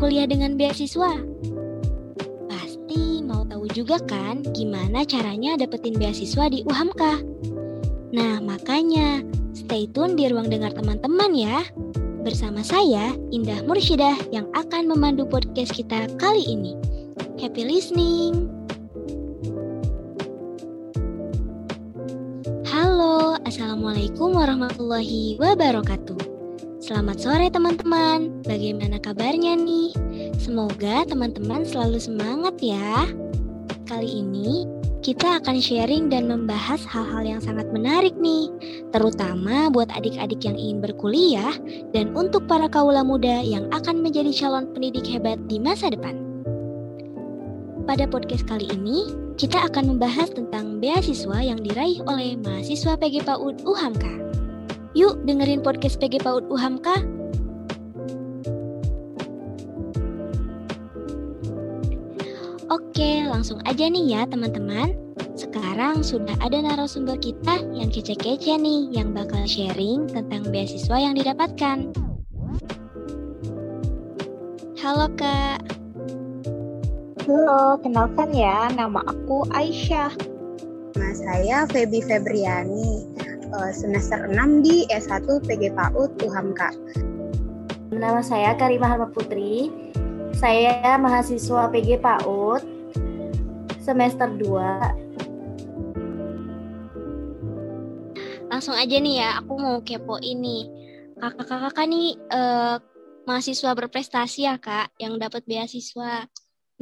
kuliah dengan beasiswa? Pasti mau tahu juga kan gimana caranya dapetin beasiswa di UHAMKA? Nah, makanya stay tune di ruang dengar teman-teman ya. Bersama saya, Indah Mursyidah yang akan memandu podcast kita kali ini. Happy listening! Halo, Assalamualaikum warahmatullahi wabarakatuh. Selamat sore teman-teman, bagaimana kabarnya nih? Semoga teman-teman selalu semangat ya. Kali ini kita akan sharing dan membahas hal-hal yang sangat menarik nih, terutama buat adik-adik yang ingin berkuliah dan untuk para kaula muda yang akan menjadi calon pendidik hebat di masa depan. Pada podcast kali ini, kita akan membahas tentang beasiswa yang diraih oleh mahasiswa PG PAUD UHAMKA. Yuk dengerin podcast PG PAUD UHAMKA. Oke, langsung aja nih ya teman-teman. Sekarang sudah ada narasumber kita yang kece-kece nih yang bakal sharing tentang beasiswa yang didapatkan. Halo Kak. Halo, kenalkan ya, nama aku Aisyah. Nama saya Feby Febriani uh, semester 6 di S1 PG PAUD UHAMKA. Nama saya Karimah Harma Putri. Saya mahasiswa PG PAUD semester 2. Langsung aja nih ya, aku mau kepo ini. Kakak-kakak nih uh, mahasiswa berprestasi ya kak, yang dapat beasiswa.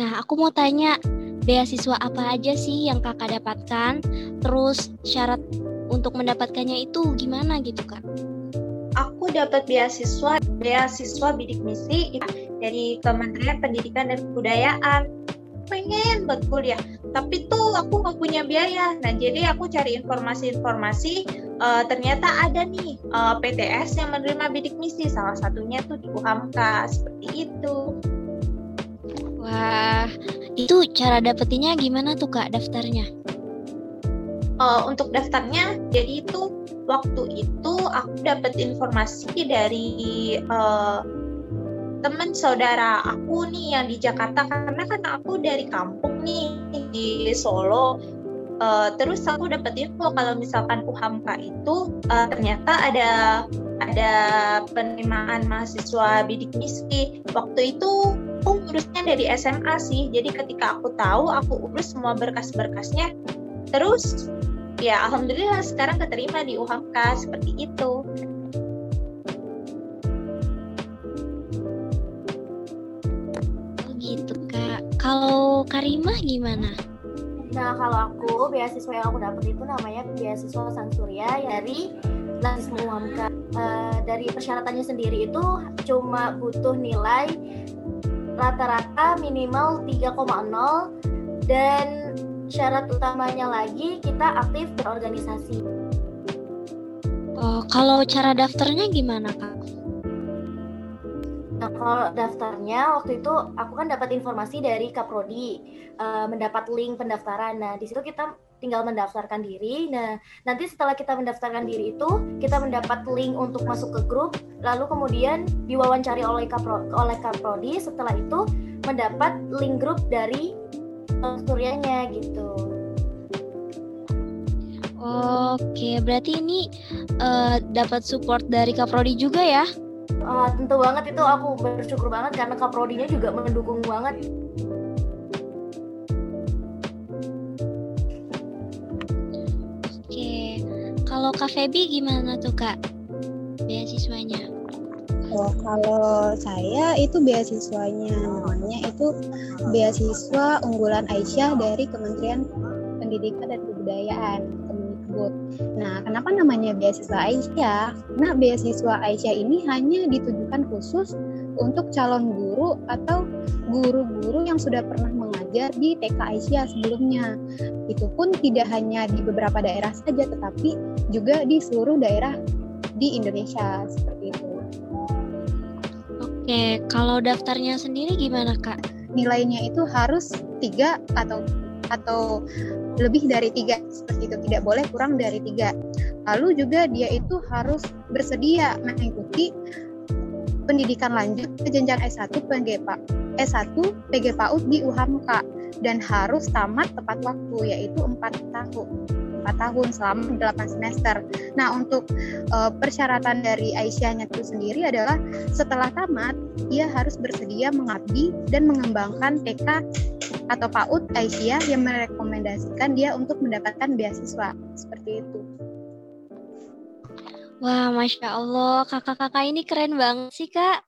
Nah, aku mau tanya, beasiswa apa aja sih yang kakak dapatkan? Terus syarat untuk mendapatkannya itu gimana gitu kak? Aku dapat beasiswa beasiswa bidik misi dari Kementerian Pendidikan dan Kebudayaan. Pengen buat kuliah, tapi tuh aku nggak punya biaya. Nah jadi aku cari informasi-informasi. Uh, ternyata ada nih uh, eh, PTS yang menerima bidik misi. Salah satunya tuh di UHAMKA seperti itu. Wah, itu cara dapetinnya gimana tuh kak daftarnya? Uh, untuk daftarnya jadi itu waktu itu aku dapat informasi dari uh, teman saudara aku nih yang di Jakarta. Karena kan aku dari kampung nih di Solo. Uh, terus aku dapat info kalau misalkan UHAMKA itu uh, ternyata ada ada penerimaan mahasiswa bidik misi waktu itu aku ngurusnya dari SMA sih. Jadi ketika aku tahu aku urus semua berkas-berkasnya. Terus ya alhamdulillah sekarang keterima di UHAMKA seperti itu. Oh gitu kak. Kalau Karimah gimana? Nah, kalau aku beasiswa yang aku dapat itu namanya beasiswa Sang Surya dari Nasisme UHAMKA. Uh, dari persyaratannya sendiri itu cuma butuh nilai rata-rata minimal 3,0 dan syarat utamanya lagi kita aktif berorganisasi. Oh, kalau cara daftarnya gimana kak? Nah, kalau daftarnya waktu itu aku kan dapat informasi dari Kaprodi, uh, mendapat link pendaftaran. Nah, di situ kita tinggal mendaftarkan diri. Nah, nanti setelah kita mendaftarkan diri itu, kita mendapat link untuk masuk ke grup, lalu kemudian diwawancari oleh Kapro, oleh Kaprodi. Setelah itu mendapat link grup dari kuliahnya gitu. Oke, berarti ini uh, dapat support dari Kaprodi juga ya? Uh, tentu banget itu aku bersyukur banget karena Kaprodinya juga mendukung banget. Oke, kalau Kak Feby gimana tuh Kak beasiswanya? Oh, kalau saya itu beasiswanya namanya itu beasiswa unggulan Aisyah dari Kementerian Pendidikan dan Kebudayaan Kemendikbud. Nah, kenapa namanya beasiswa Aisyah? Nah, beasiswa Aisyah ini hanya ditujukan khusus untuk calon guru atau guru-guru yang sudah pernah mengajar di TK Aisyah sebelumnya. Itu pun tidak hanya di beberapa daerah saja, tetapi juga di seluruh daerah di Indonesia seperti itu. Oke, kalau daftarnya sendiri gimana kak? Nilainya itu harus tiga atau atau lebih dari tiga seperti itu tidak boleh kurang dari tiga. Lalu juga dia itu harus bersedia mengikuti pendidikan lanjut ke jenjang S1 PGPA, S1 PGPAUD di UHAMKA dan harus tamat tepat waktu yaitu 4 tahun. 4 tahun selama 8 semester. Nah, untuk uh, persyaratan dari Aisyahnya itu sendiri adalah setelah tamat, ia harus bersedia mengabdi dan mengembangkan TK atau PAUD Aisyah yang merekomendasikan dia untuk mendapatkan beasiswa. Seperti itu. Wah, Masya Allah, kakak-kakak ini keren banget sih, Kak.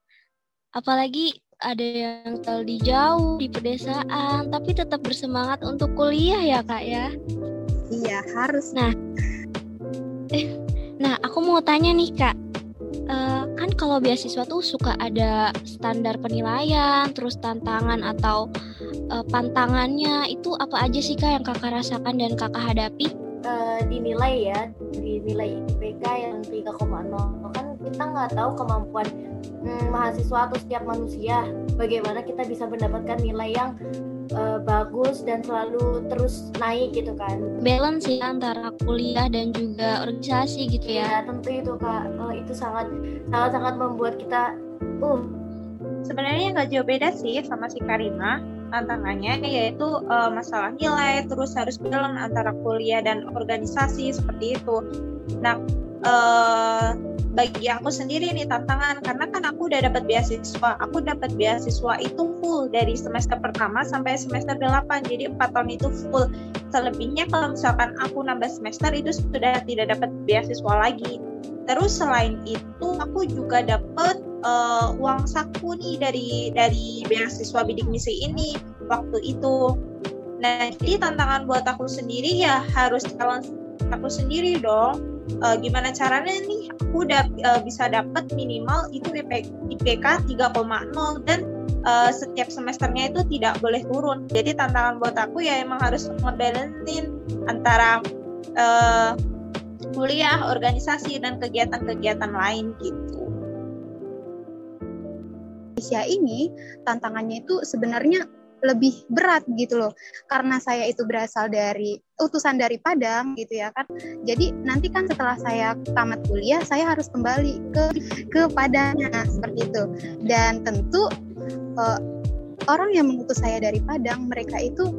Apalagi ada yang tinggal di jauh, di pedesaan, tapi tetap bersemangat untuk kuliah ya, Kak ya? Iya, harus. Nah, eh, nah aku mau tanya nih, Kak. Uh, kan kalau beasiswa tuh suka ada standar penilaian, terus tantangan atau uh, pantangannya, itu apa aja sih, Kak, yang kakak rasakan dan kakak hadapi? uh, dinilai ya dinilai IPK yang 3,0 kan kita nggak tahu kemampuan hmm, mahasiswa atau setiap manusia bagaimana kita bisa mendapatkan nilai yang uh, bagus dan selalu terus naik gitu kan. Balance ya antara kuliah dan juga organisasi gitu ya, ya tentu itu kak. Uh, itu sangat sangat sangat membuat kita uh. Sebenarnya nggak jauh beda sih sama si Karima. Tantangannya yaitu uh, masalah nilai terus harus balance antara kuliah dan organisasi seperti itu. Nah uh, bagi aku sendiri nih tantangan karena kan aku udah dapat beasiswa. Aku dapat beasiswa itu full dari semester pertama sampai semester 8 jadi 4 tahun itu full. Selebihnya kalau misalkan aku nambah semester itu sudah tidak dapat beasiswa lagi. Terus selain itu aku juga dapat uh, uang saku nih dari dari beasiswa bidik misi ini waktu itu. Nah, jadi tantangan buat aku sendiri ya harus calon aku sendiri dong. Uh, gimana caranya nih aku udah uh, bisa dapat minimal itu IP, IPK 3,0 dan uh, setiap semesternya itu tidak boleh turun. Jadi tantangan buat aku ya emang harus ngebalancein antara uh, kuliah, organisasi dan kegiatan-kegiatan lain gitu. Indonesia ini tantangannya itu sebenarnya lebih berat gitu loh karena saya itu berasal dari utusan dari Padang gitu ya kan jadi nanti kan setelah saya tamat kuliah saya harus kembali ke ke Padangnya seperti itu dan tentu uh, orang yang mengutus saya dari Padang mereka itu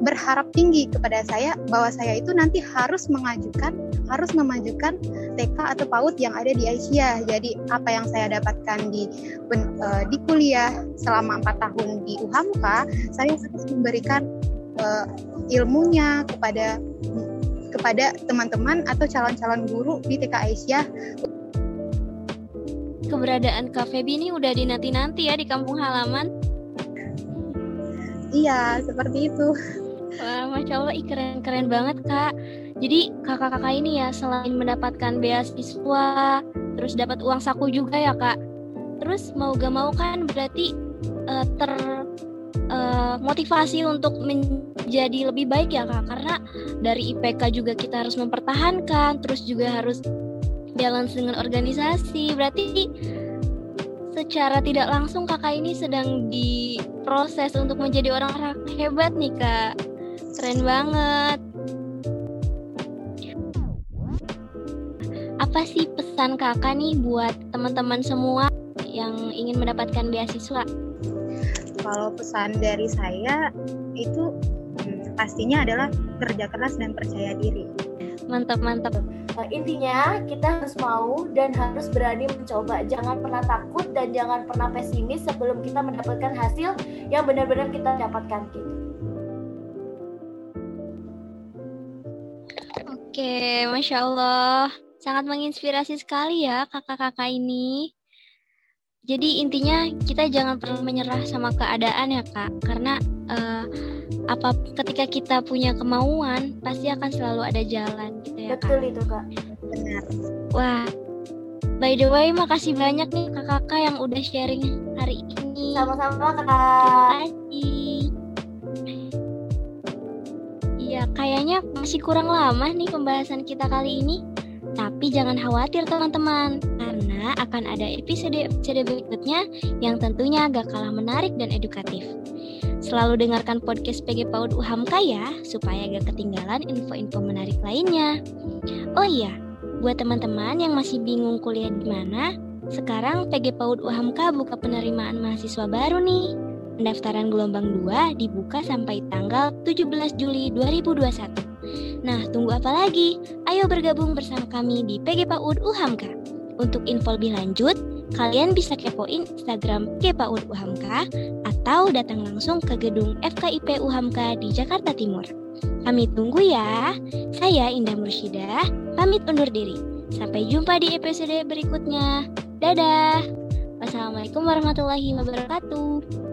berharap tinggi kepada saya bahwa saya itu nanti harus mengajukan harus memajukan TK atau PAUD yang ada di Asia. Jadi apa yang saya dapatkan di uh, di kuliah selama empat tahun di UHAMKA, saya harus memberikan uh, ilmunya kepada kepada teman-teman atau calon-calon guru di TK Asia. Keberadaan Kak Febi ini udah dinanti-nanti ya di kampung halaman. Iya, seperti itu. Wah, Masya Allah, keren-keren banget Kak. Jadi kakak-kakak ini ya selain mendapatkan beasiswa, terus dapat uang saku juga ya Kak. Terus mau gak mau kan berarti uh, ter uh, motivasi untuk menjadi lebih baik ya Kak. Karena dari IPK juga kita harus mempertahankan, terus juga harus balance dengan organisasi. Berarti secara tidak langsung kakak ini sedang diproses untuk menjadi orang hebat nih kak. Keren banget. Apa sih pesan kakak nih buat teman-teman semua yang ingin mendapatkan beasiswa? Kalau pesan dari saya itu hmm, pastinya adalah kerja keras dan percaya diri. Mantap, mantap. Uh, intinya kita harus mau dan harus berani mencoba. Jangan pernah takut dan jangan pernah pesimis sebelum kita mendapatkan hasil yang benar-benar kita dapatkan gitu. Oke, Masya Allah. Sangat menginspirasi sekali ya kakak-kakak ini. Jadi intinya kita jangan perlu menyerah sama keadaan ya kak, karena uh, apa ketika kita punya kemauan pasti akan selalu ada jalan gitu ya Betul kak. itu kak. Benar. Wah, by the way makasih banyak nih kakak-kakak yang udah sharing hari ini. Sama-sama kak. Terima kasih. Ya, kayaknya masih kurang lama nih pembahasan kita kali ini. Tapi jangan khawatir teman-teman, karena akan ada episode-episode berikutnya yang tentunya gak kalah menarik dan edukatif. Selalu dengarkan podcast PG PAUD UHAMKA ya, supaya gak ketinggalan info-info menarik lainnya. Oh iya, buat teman-teman yang masih bingung kuliah di mana, sekarang PG PAUD UHAMKA buka penerimaan mahasiswa baru nih. Pendaftaran gelombang 2 dibuka sampai tanggal 17 Juli 2021. Nah, tunggu apa lagi? Ayo bergabung bersama kami di PG PAUD UHAMKA. Untuk info lebih lanjut, kalian bisa kepoin Instagram PAUD UHAMKA atau datang langsung ke gedung FKIP UHAMKA di Jakarta Timur. Kami tunggu ya. Saya Indah Mursyidah, pamit undur diri. Sampai jumpa di episode berikutnya. Dadah. Wassalamualaikum warahmatullahi wabarakatuh.